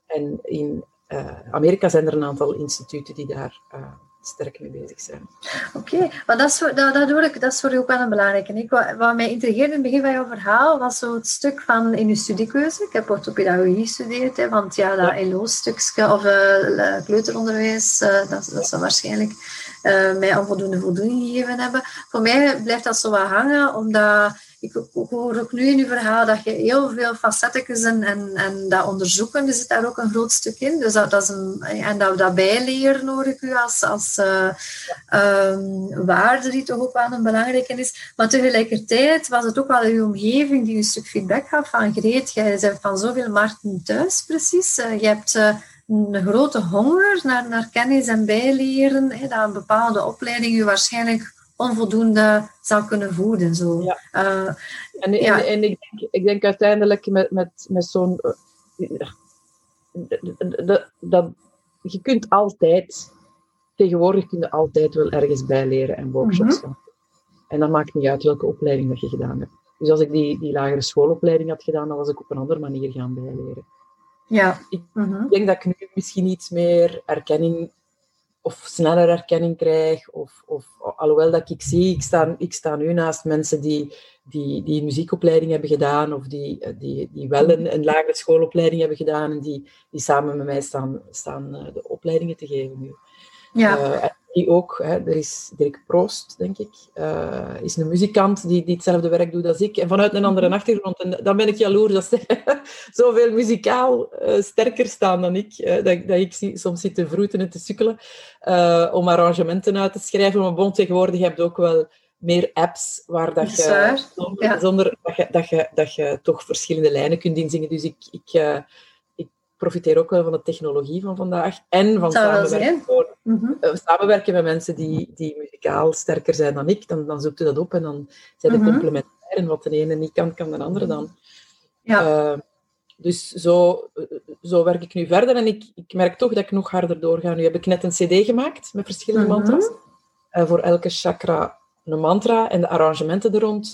en in uh, Amerika zijn er een aantal instituten die daar uh, sterk mee bezig zijn. Oké, okay. maar dat is, dat, dat, hoor ik, dat is voor u ook wel een belangrijke. Ik, wat, wat mij intrigeerde in het begin van jouw verhaal was zo het stuk van in uw studiekeuze. Ik heb orthopedagogie gestudeerd, hè, want ja, dat ja. LO-stukje of uh, kleuteronderwijs, uh, dat, dat zou waarschijnlijk uh, mij onvoldoende voldoening gegeven hebben. Voor mij blijft dat zo wat hangen, omdat ik hoor ook nu in uw verhaal dat je heel veel facetten en, en, en dat onderzoeken, er zit daar ook een groot stuk in. Dus dat, is een, en dat, dat bijleren hoor ik u als, als uh, um, waarde die toch ook wel een belangrijke is. Maar tegelijkertijd was het ook wel uw omgeving die een stuk feedback gaf van Greet, jij bent van zoveel markten thuis precies. Uh, je hebt... Een grote honger naar, naar kennis en bijleren, hè, dat een bepaalde opleiding u waarschijnlijk onvoldoende zou kunnen voeden. Zo. Ja. Uh, en, ja. en, en, ik, denk, ik denk uiteindelijk met, met, met zo'n... Uh, dat, je kunt altijd... Tegenwoordig kun je altijd wel ergens bijleren en workshops mm -hmm. En dat maakt niet uit welke opleiding dat je gedaan hebt. Dus als ik die, die lagere schoolopleiding had gedaan, dan was ik op een andere manier gaan bijleren. Ja. Ik -hmm. denk dat ik nu misschien iets meer erkenning of sneller erkenning krijg. Of, of alhoewel dat ik zie, ik sta, ik sta nu naast mensen die, die, die een muziekopleiding hebben gedaan of die, die, die wel een, een lagere schoolopleiding hebben gedaan en die, die samen met mij staan, staan eh, de opleidingen te geven nu. Ja. Uh, die ook, hè, er is Dirk Proost, denk ik, uh, is een muzikant die, die hetzelfde werk doet als ik. En vanuit een andere mhm. achtergrond. En dan ben ik jaloers dat ze zoveel muzikaal uh, sterker staan dan ik. Uh, dat, dat ik soms zit te vroeten en te sukkelen om arrangementen uit te schrijven. Maar bon, tegenwoordig heb je ook wel meer apps waar dat je, zonder, ja. zonder dat, je, dat, je, dat je toch verschillende lijnen kunt inzingen. Dus ik... ik profiteer ook wel van de technologie van vandaag en van samenwerken, mm -hmm. samenwerken met mensen die, die muzikaal sterker zijn dan ik. Dan, dan zoekt je dat op en dan zijn de mm -hmm. complementair. En wat de ene niet kan, kan de andere dan. Ja. Uh, dus zo, zo werk ik nu verder en ik, ik merk toch dat ik nog harder doorga. Nu heb ik net een cd gemaakt met verschillende mm -hmm. mantras. Uh, voor elke chakra een mantra en de arrangementen er rond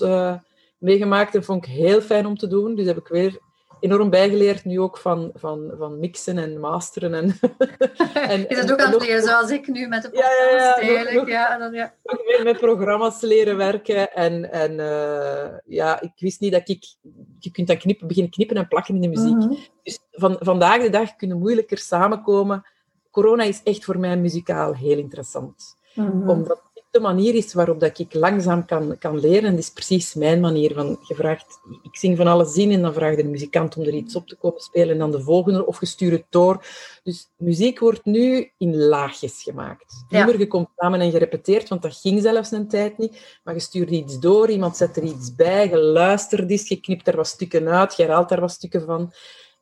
meegemaakt. Dat vond ik heel fijn om te doen. Dus heb ik weer enorm bijgeleerd, nu ook van, van, van mixen en masteren. En, en, is het ook aan het leren, zoals ik nu met de podcast ja, ja, eigenlijk. Nog, ja, en dan, ja. Meer met programma's leren werken. En, en uh, ja, ik wist niet dat ik... Je kunt dan knippen, beginnen knippen en plakken in de muziek. Mm -hmm. Dus van, vandaag de dag kunnen moeilijker samenkomen. Corona is echt voor mij muzikaal heel interessant. Mm -hmm. Omdat de manier is waarop dat ik langzaam kan, kan leren. En dat is precies mijn manier. Van, je vraagt, ik zing van alles in en dan vraagt de muzikant om er iets op te komen spelen en dan de volgende of je stuurt het door. Dus muziek wordt nu in laagjes gemaakt. Ja. Nummer, komt samen en je repeteert, want dat ging zelfs een tijd niet. Maar je stuurt iets door, iemand zet er iets bij, je luistert eens, je knipt er wat stukken uit, je haalt daar wat stukken van.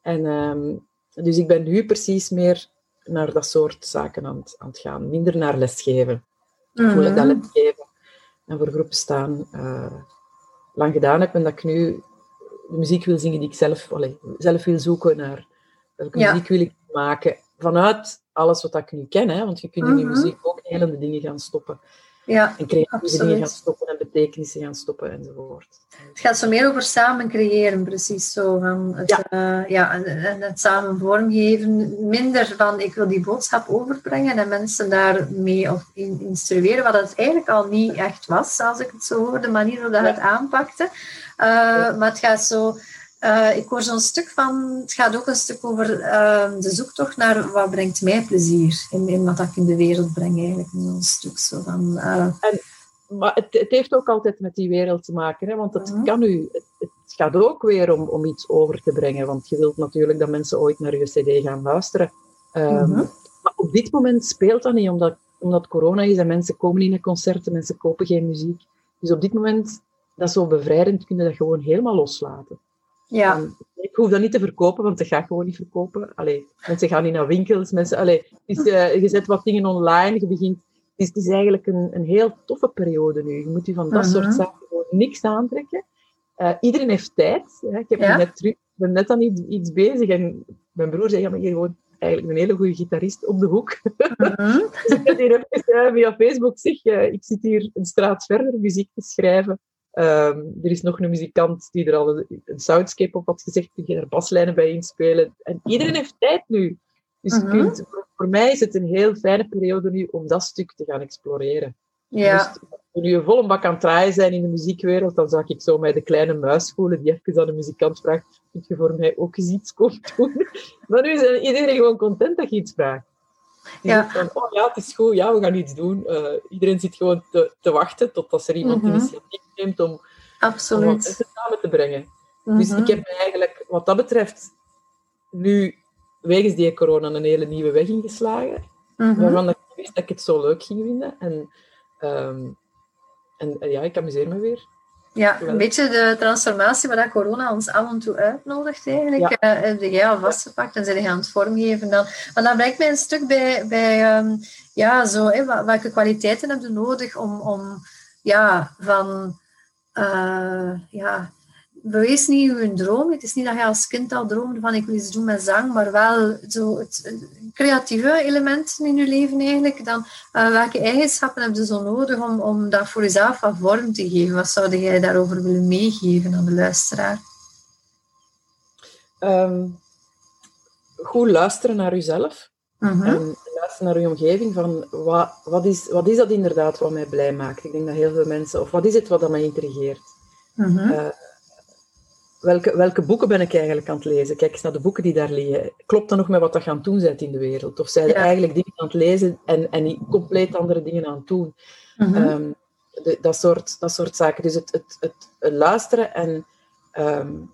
En, ehm, dus ik ben nu precies meer naar dat soort zaken aan het, aan het gaan. Minder naar lesgeven. Mm -hmm. dat lesgeven en voor groepen staan uh, lang gedaan heb en dat ik nu de muziek wil zingen die ik zelf, allez, zelf wil zoeken naar. Welke muziek wil ik maken? Vanuit alles wat ik nu ken, hè, want je kunt in je mhm. muziek ook hele dingen gaan stoppen. Ja, en creatieve dingen gaan stoppen en betekenissen gaan stoppen enzovoort. Het gaat zo meer over samen creëren, precies zo. Van het, ja. Uh, ja en, het samen vormgeven. Minder van ik wil die boodschap overbrengen en mensen daarmee of in, instrueren, wat het eigenlijk al niet echt was, als ik het zo hoor, de manier waarop dat het aanpakte. Uh, ja. Maar het gaat zo uh, ik hoor zo'n stuk van, het gaat ook een stuk over uh, de zoektocht naar wat brengt mij plezier in, in wat ik in de wereld breng eigenlijk. Zo'n stuk zo van... Uh... En, maar het, het, heeft ook altijd met die wereld te maken, hè? want het, -huh. kan u, het, het, gaat ook weer om, om iets over te brengen, want je wilt natuurlijk dat mensen ooit naar je cd gaan luisteren. Um, -huh. Maar op dit moment speelt dat niet, omdat, omdat corona is en mensen komen niet naar concerten, mensen kopen geen muziek. Dus op dit moment, dat is zo bevrijdend, kun je dat gewoon helemaal loslaten. Ja. Ik hoef dat niet te verkopen, want dat ga ik gewoon niet verkopen. Allee, mensen gaan niet naar winkels. Mensen, allee, dus, uh, je zet wat dingen online, je begint... Het is, het is eigenlijk een, een heel toffe periode nu. Je moet je van dat uh -huh. soort zaken gewoon niks aantrekken. Uh, iedereen heeft tijd. Hè. Ik heb ja? net terug, ben net aan iets, iets bezig en mijn broer zei, ja, maar hier gewoon eigenlijk een hele goede gitarist op de hoek. Uh -huh. dus ik heb hier even uh, via Facebook zeg, uh, ik zit hier een straat verder muziek te schrijven. Um, er is nog een muzikant die er al een, een soundscape op had gezegd, kun je er baslijnen bij inspelen. En iedereen heeft tijd nu. Dus uh -huh. kunt, voor, mij is het een heel fijne periode nu om dat stuk te gaan exploreren. Ja. Dus als we nu een volle bak aan het draaien zijn in de muziekwereld, dan zag ik zo mij de kleine muis voelen die even aan de muzikant vraagt, kun je voor mij ook eens iets komen doen? Maar nu is iedereen gewoon content dat je iets vraagt. Die ja. van, oh ja, het is goed, ja, we gaan iets doen. Uh, iedereen zit gewoon te, te wachten totdat er iemand mm -hmm. initiatief neemt om, Absoluut. om wat samen te brengen. Dus ik heb eigenlijk, wat dat betreft, nu wegens die corona een hele nieuwe weg ingeslagen. Mm -hmm. Waarvan ik wist dat ik het zo leuk ging vinden. En, um, en, en ja, ik amuseer me weer. Ja, een beetje de transformatie waar corona ons af en toe uitnodigt eigenlijk. Ja. Uh, heb jij al vastgepakt en zijn aan het vormgeven dan. Maar dan brengt mij een stuk bij, bij um, ja, zo, hè, welke kwaliteiten heb je nodig om, om ja, van, uh, ja, bewees niet uw droom. Het is niet dat je als kind al droomde van ik wil iets doen met zang, maar wel zo het creatieve elementen in je leven eigenlijk. Dan, uh, welke eigenschappen heb je zo nodig om, om dat voor jezelf wat vorm te geven? Wat zou jij daarover willen meegeven aan de luisteraar? Um, goed luisteren naar jezelf. -huh. En luisteren naar je omgeving. Van wat, wat, is, wat is dat inderdaad wat mij blij maakt? Ik denk dat heel veel mensen... Of wat is het wat dat mij intrigeert? -huh. uh, welke, welke boeken ben ik eigenlijk aan het lezen? Kijk eens naar de boeken die daar liggen. Klopt dat nog met wat je aan het doen bent in de wereld? Of zijn ja. eigenlijk dingen aan het lezen en, en niet compleet andere dingen aan het doen? -huh. um, de, dat, soort, dat soort zaken. Dus het, het, het, het luisteren en... Um,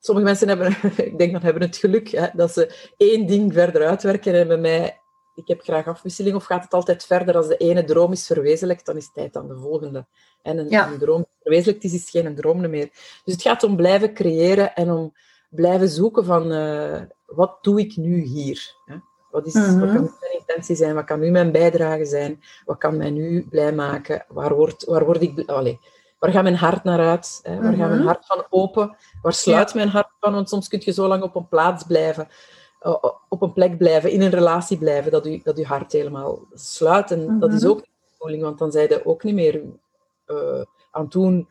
sommige mensen hebben, ik denk dat hebben het geluk hè, dat ze één ding verder uitwerken en bij mij ik heb graag afwisseling, of gaat het altijd verder? Als de ene droom is verwezenlijkt, dan is het tijd aan de volgende. En een, ja. een droom verwezenlijkt is, is geen droom meer. Dus het gaat om blijven creëren en om blijven zoeken van uh, wat doe ik nu hier? Hè? Wat, is, wat kan mijn intentie zijn? Wat kan nu mijn bijdrage zijn? Wat kan mij nu blij maken? Waar word, waar word ik... Allez, waar gaat mijn hart naar uit? Hè? Waar mm-hmm. gaat mijn hart van open? Waar sluit ja. mijn hart van? Want soms kun je zo lang op een plaats blijven op een plek blijven, in een relatie blijven, dat u, dat uw hart helemaal sluit. En dat is ook de bedoeling, want dan zijn je ook niet meer uh, aan het doen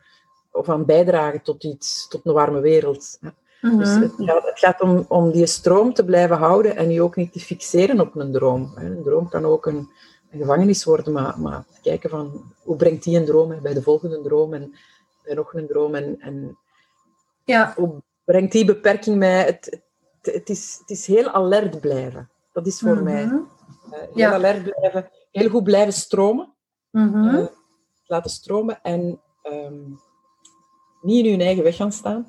of aan bijdragen tot iets, tot een warme wereld. -hmm. Dus het gaat, het gaat, om, om die stroom te blijven houden en je ook niet te fixeren op een droom. Een droom kan ook een, een gevangenis worden, maar, maar kijken van hoe brengt die een droom bij de volgende droom en bij nog een droom en, en ja. hoe brengt die beperking mij het, het, is, het is heel alert blijven. Dat is voor mm -hmm. mij. Uh, heel ja. alert blijven, heel goed blijven stromen. Mhm. laten stromen en ehm, niet in hun eigen weg gaan staan.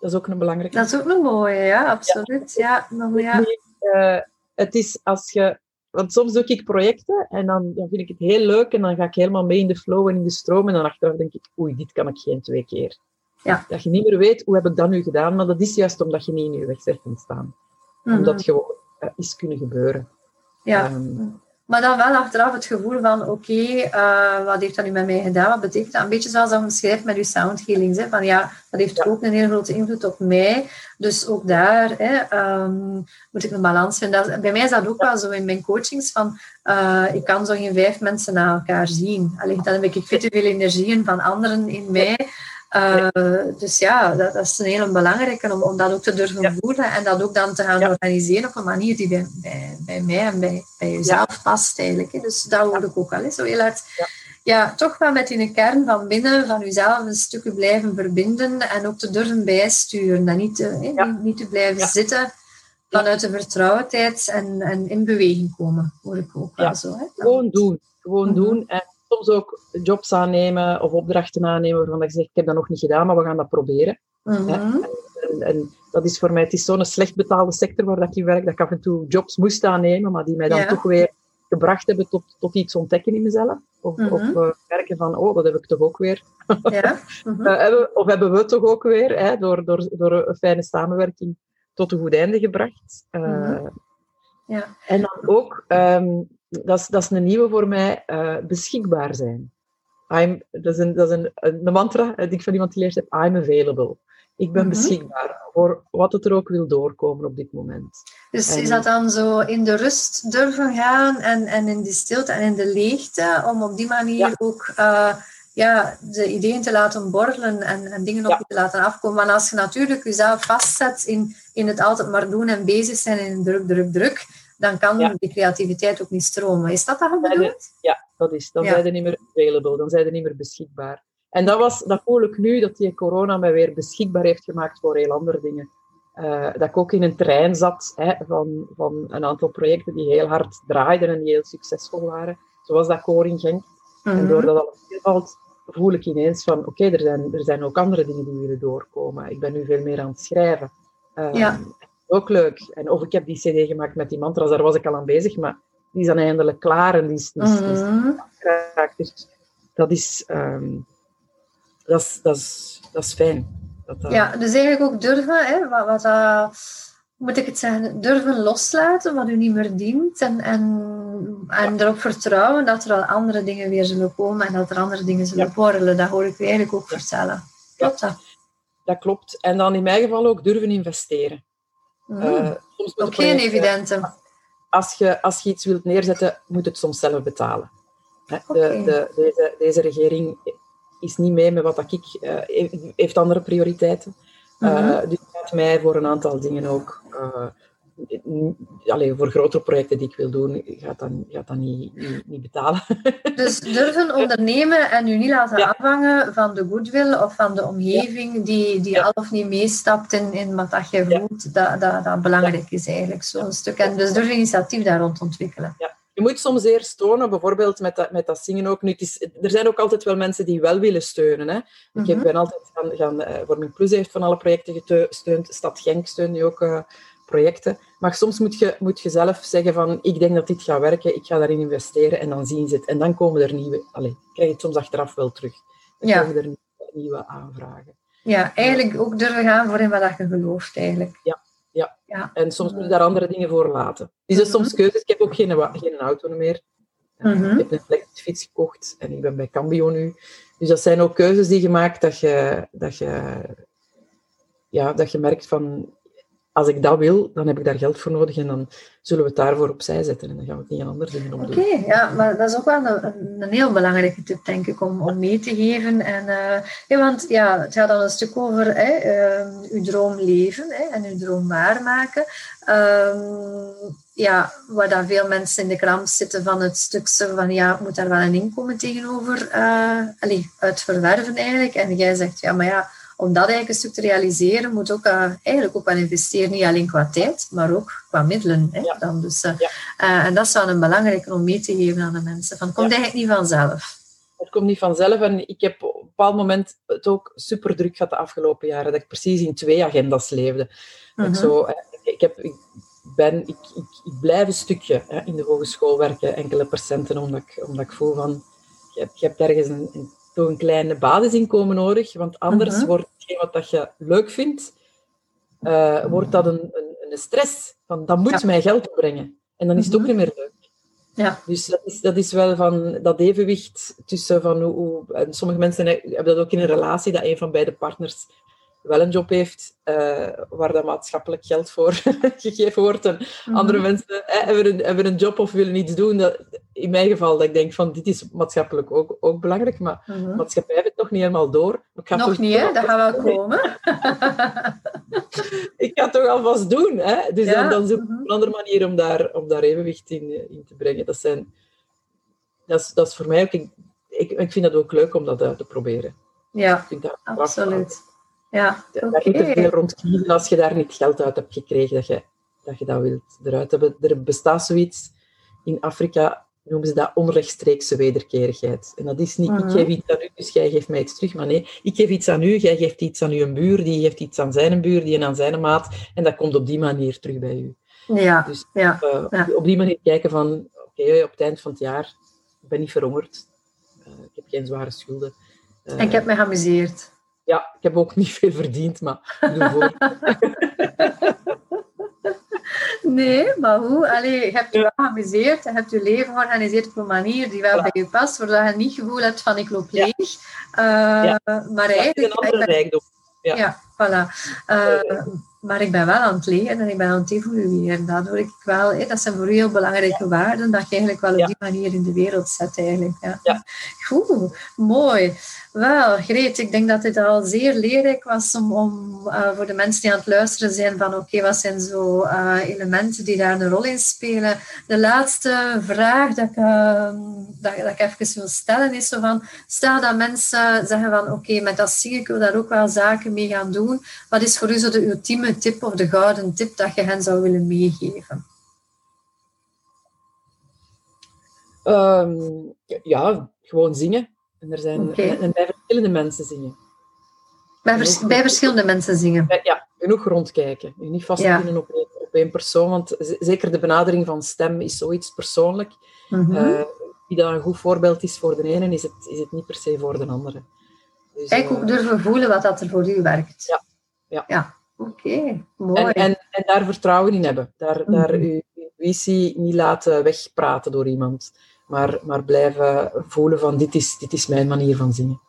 Dat is ook een belangrijke. Dat is ook een mooie, ja, absoluut. Ja. nog, ja. Eh, het is als je... Want soms doe ik projecten en dan, dan vind ik het heel leuk en dan ga ik helemaal mee in de flow en in de stroom en dan achteraf denk ik, oei, dit kan ik geen twee keer. Ja. Dat je niet meer weet, hoe heb ik dat nu gedaan? Maar dat is juist omdat je niet in je weg bent gaan staan. Mhm. Omdat gewoon eh, is kunnen gebeuren. Ja. Ehm, Maar dan wel achteraf het gevoel van, oké, eh, wat heeft dat nu met mij gedaan? Wat betekent dat? Een beetje zoals dat beschrijft met uw sound healings. Hè? Van ja, dat heeft Ja. ook een heel grote invloed op mij. Dus ook daar hè, ehm, moet ik een balans vinden. Dat, bij mij is dat ook wel zo in mijn coachings. Van, eh, ik kan zo geen vijf mensen na elkaar zien. Alleen dan heb ik veel te veel energieën van anderen in mij. Eh, dus ja, dat, dat is een hele belangrijke om, om dat ook te durven Ja. voelen en dat ook dan te gaan Ja. organiseren op een manier die bij, bij, bij mij en bij, bij jezelf past eigenlijk. Hè. Dus dat hoor ik ook wel. Hè. Zo heel hard, Ja. toch wel met in de kern van binnen van jezelf een stukje blijven verbinden en ook te durven bijsturen en niet te, Ja. niet, niet te blijven Ja. zitten vanuit de vertrouwdheid en, en in beweging komen, hoor ik ook wel zo. Hè. Gewoon doen. Gewoon Mhm. doen. En soms ook jobs aannemen of opdrachten aannemen waarvan je zegt, ik heb dat nog niet gedaan, maar we gaan dat proberen. Mhm. En, en dat is voor mij, het is zo'n slecht betaalde sector waar dat ik in werk, dat ik af en toe jobs moest aannemen, maar die mij dan Ja. toch weer gebracht hebben tot, tot iets ontdekken in mezelf. Of, Mhm. of eh, merken van, oh, dat heb ik toch ook weer. Ja. Mhm. Eh, hebben, of hebben we toch ook weer, hè, door, door, door een fijne samenwerking tot een goed einde gebracht. Eh, Mhm. Ja. En dan ook, ehm, dat, is, dat is een nieuwe voor mij, eh, beschikbaar zijn. I'm, dat is, een, dat is een, een mantra eh, die ik van iemand geleerd heb. I'm available. Ik ben Mhm. beschikbaar voor wat het er ook wil doorkomen op dit moment. Dus En- is dat dan zo in de rust durven gaan en, en in die stilte en in de leegte, om op die manier Ja. ook eh, ja, de ideeën te laten borrelen en, en dingen op Ja. je te laten afkomen? Want als je natuurlijk jezelf vastzet in, in het altijd maar doen en bezig zijn in druk, druk, druk, dan kan Ja. die creativiteit ook niet stromen. Is dat dan bedoeld? Ja, dat is. Dan Ja. zijn ze niet meer available, dan zijn ze niet meer beschikbaar. En dat, was, dat voel ik nu, dat die corona mij weer beschikbaar heeft gemaakt voor heel andere dingen. Eh, dat ik ook in een trein zat hè, van, van een aantal projecten die heel hard draaiden en die heel succesvol waren. Zoals dat koor in Genk. En Mhm. doordat alles valt, voel ik ineens van, oké, er, zijn, er zijn ook andere dingen die willen doorkomen. Ik ben nu veel meer aan het schrijven. Eh, Ja. Ook leuk. En of ik heb die cd gemaakt met die mantras, daar was ik al aan bezig, maar die is dan eindelijk klaar en die is, Mhm. afgeraakt. Dus dat is, ehm, dat is, dat is, dat is fijn. Dat, dat- Ja, dus eigenlijk ook durven, hè, wat, wat dat- hoe moet ik het zeggen, durven loslaten wat u niet meer dient en, en, en erop vertrouwen dat er al andere dingen weer zullen komen en dat er andere dingen zullen Ja. borrelen. Dat hoor ik u eigenlijk ook vertellen. Klopt dat? dat klopt. En dan in mijn geval ook durven investeren. Mhm. Eh, soms moeten ook geen evidente. als je, als je iets wilt neerzetten, moet het soms zelf betalen. Hè, De, de, deze, deze regering is niet mee met wat dat ik... eh, heeft- andere prioriteiten. Mhm. dus gaat mij voor een aantal dingen ook... eh, n- allee, voor grotere projecten die ik wil doen, gaat dat, gaat dat niet, niet, niet betalen. Dus durven ondernemen en u niet laten Ja. afhangen van de goodwill of van de omgeving die, die Ja. al of niet meestapt in, in wat dat je voelt, dat, dat, dat belangrijk is eigenlijk, zo'n stuk. En dus durf initiatief daar rond ontwikkelen. Je moet soms eerst tonen, bijvoorbeeld met dat, met dat zingen ook. Nu, het is, er zijn ook altijd wel mensen die wel willen steunen. Hè. Ik heb, Mhm. ben altijd gaan, gaan eh, Vorming Plus heeft van alle projecten gesteund. Stad Genk steunt nu ook eh, projecten. Maar soms moet je, moet je zelf zeggen van, ik denk dat dit gaat werken, ik ga daarin investeren en dan zien ze het. En dan komen er nieuwe, allez, krijg je het soms achteraf wel terug. Dan Ja. komen er nieuwe, nieuwe aanvragen. Ja, eigenlijk ook durven gaan voor in wat je gelooft eigenlijk. En soms moet je daar andere dingen voor laten. Dus dat is soms keuzes. Ik heb ook geen, geen auto meer. Eh, Mhm. Ik heb een elektrische fiets gekocht en ik ben bij Cambio nu. Dus dat zijn ook keuzes die je maakt dat je, dat je, ja, dat je merkt van als ik dat wil, dan heb ik daar geld voor nodig en dan zullen we het daarvoor opzij zetten en dan gaan we het niet aan andere dingen op Oké, ja, maar dat is ook wel een, een, heel belangrijke tip, denk ik, om, om mee te geven. En, eh, want ja, het gaat dan een stuk over hè, eh, uw droom leven en uw droom waarmaken. Ehm, ja, waar dan veel mensen in de kramp zitten van het stuk zo van ja, moet daar wel een inkomen tegenover uh, allee, uit verwerven eigenlijk. En jij zegt, ja, maar ja, om dat eigenlijk een stuk te realiseren, moet ook uh, eigenlijk ook wel investeren, niet alleen qua tijd, maar ook qua middelen. Hè, dan dus, uh, en dat is wel een belangrijke om mee te geven aan de mensen. Van, het komt eigenlijk niet vanzelf. Het komt niet vanzelf en ik heb op een bepaald moment het ook super druk gehad de afgelopen jaren, dat ik precies in twee agendas leefde. ik, mhm. zo, ik, heb, ik, ben, ik, ik, ik blijf een stukje hè, in de hogeschool werken, enkele procenten, omdat ik, omdat ik voel van, je hebt, je hebt ergens een, een toch een klein basisinkomen nodig, want anders mhm. wordt hetgeen wat dat je leuk vindt, uh, wordt dat een, een, een, stress. Van, dat moet mij geld opbrengen. En dan is het ook mhm. niet meer leuk. Ja. Dus dat is, dat is wel van dat evenwicht tussen van hoe, hoe en sommige mensen hebben dat ook in een relatie, dat een van beide partners wel een job heeft uh, waar dat maatschappelijk geld voor gegeven wordt. En mhm. andere mensen hebben, een, hebben een job of willen iets doen. Dat, in mijn geval, dat ik denk van dit is maatschappelijk ook, ook belangrijk, maar -hmm. maatschappij heeft het nog niet helemaal door. Ik ga nog niet, hè? Dat gaat wel komen. ik ga het toch alvast doen. Hè? Dus dan, dan zoek ik mhm. een andere manier om daar, om daar evenwicht in, eh, in te brengen. Dat, zijn, dat, is, dat is voor mij ook... Ik, ik, ik vind dat ook leuk om dat uit te proberen. Ja, ik vind dat absoluut. Ja, okay. Daar moet veel rond kiezen als je daar niet geld uit hebt gekregen dat je dat, je dat wilt eruit hebben. Er bestaat zoiets in Afrika, noemen ze dat onrechtstreekse wederkerigheid. En dat is niet, ik mhm. geef iets aan u, dus jij geeft mij iets terug. Maar nee, ik geef iets aan u, jij geeft iets aan uw buur, die geeft iets aan zijn buur, die aan zijn maat. En dat komt op die manier terug bij u. Ja, dus ja, uh, ja. op die manier kijken van, oké, op het eind van het jaar, ik ben niet verhongerd. Uh, ik heb geen zware schulden. En ik heb me geamuseerd. Ja, ik heb ook niet veel verdiend, maar. Nee, maar hoe? Allee, je hebt je wel geamuseerd, je hebt je leven georganiseerd op een manier die wel bij je past, zodat je niet het gevoel hebt van ik loop leeg. Ja. Uh, ja. Maar eigenlijk... een andere rijkdom. Ja, ja voilà. Uh, maar ik ben wel aan het leren en ik ben aan het evolueren. Daardoor ik wel, dat zijn voor u heel belangrijke waarden, dat je eigenlijk wel op die manier in de wereld zet. Eigenlijk. Ja. ja. Goed, mooi. Wel, Greet, ik denk dat dit al zeer leerrijk was om, om uh, voor de mensen die aan het luisteren zijn van oké, wat zijn zo uh, elementen die daar een rol in spelen. De laatste vraag dat ik, uh, dat, dat, ik even wil stellen is zo van, stel dat mensen zeggen van oké, met dat zingen, wil daar ook wel zaken mee gaan doen. Wat is voor u zo de ultieme tip of de gouden tip dat je hen zou willen meegeven? Um, ja, gewoon zingen. En, er zijn, okay. en bij verschillende mensen zingen. Bij, vers, bij verschillende mensen zingen? Ja, genoeg rondkijken. Je niet vastpinnen ja. op, op één persoon, want zeker de benadering van stem is zoiets persoonlijk. Mm -hmm. uh, wie dat een goed voorbeeld is voor de ene, is het, is het niet per se voor de andere. Dus, Kijk, ook durven voelen wat dat er voor u werkt. Ja. Ja. ja. Oké, mooi. En, en, en, daar vertrouwen in hebben. Daar, mm -hmm. daar uw intuïtie niet laten wegpraten door iemand. Maar, maar blijven voelen van dit is, dit is mijn manier van zingen.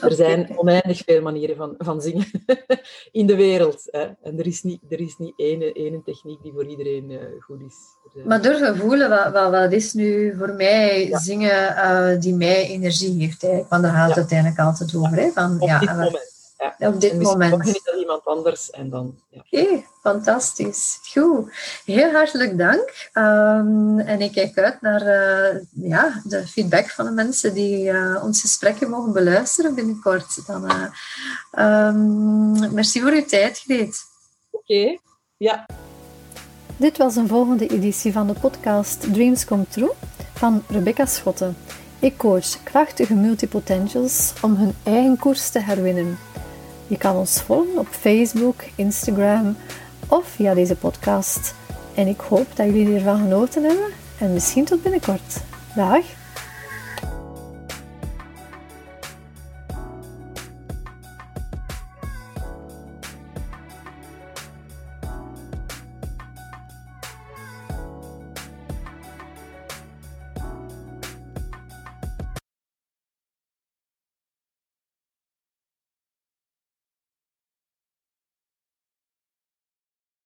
Er zijn oneindig veel manieren van, van zingen in de wereld. Hè. En er is niet, er is niet één, één techniek die voor iedereen uh, goed is. Maar durven voelen, wat, wat, wat is nu voor mij ja. zingen uh, die mij energie geeft? Eigenlijk. Want daar gaat het ja. uiteindelijk altijd over. Hè? Van, Op ja, dit moment. Ja. Op dit moment. niet dat iemand anders en dan... Ja. Oké, okay, fantastisch. Goed. Heel hartelijk dank. Um, en ik kijk uit naar uh, ja, de feedback van de mensen die uh, ons gesprekken mogen beluisteren binnenkort. Dan, uh, um, merci voor uw tijd, Greet. Oké, okay. ja. Dit was een volgende editie van de podcast Dreams Come True van Rebecca Schotten. Ik coach krachtige multipotentials om hun eigen koers te herwinnen. Je kan ons volgen op Facebook, Instagram of via deze podcast. En ik hoop dat jullie ervan genoten hebben en misschien tot binnenkort. Dag!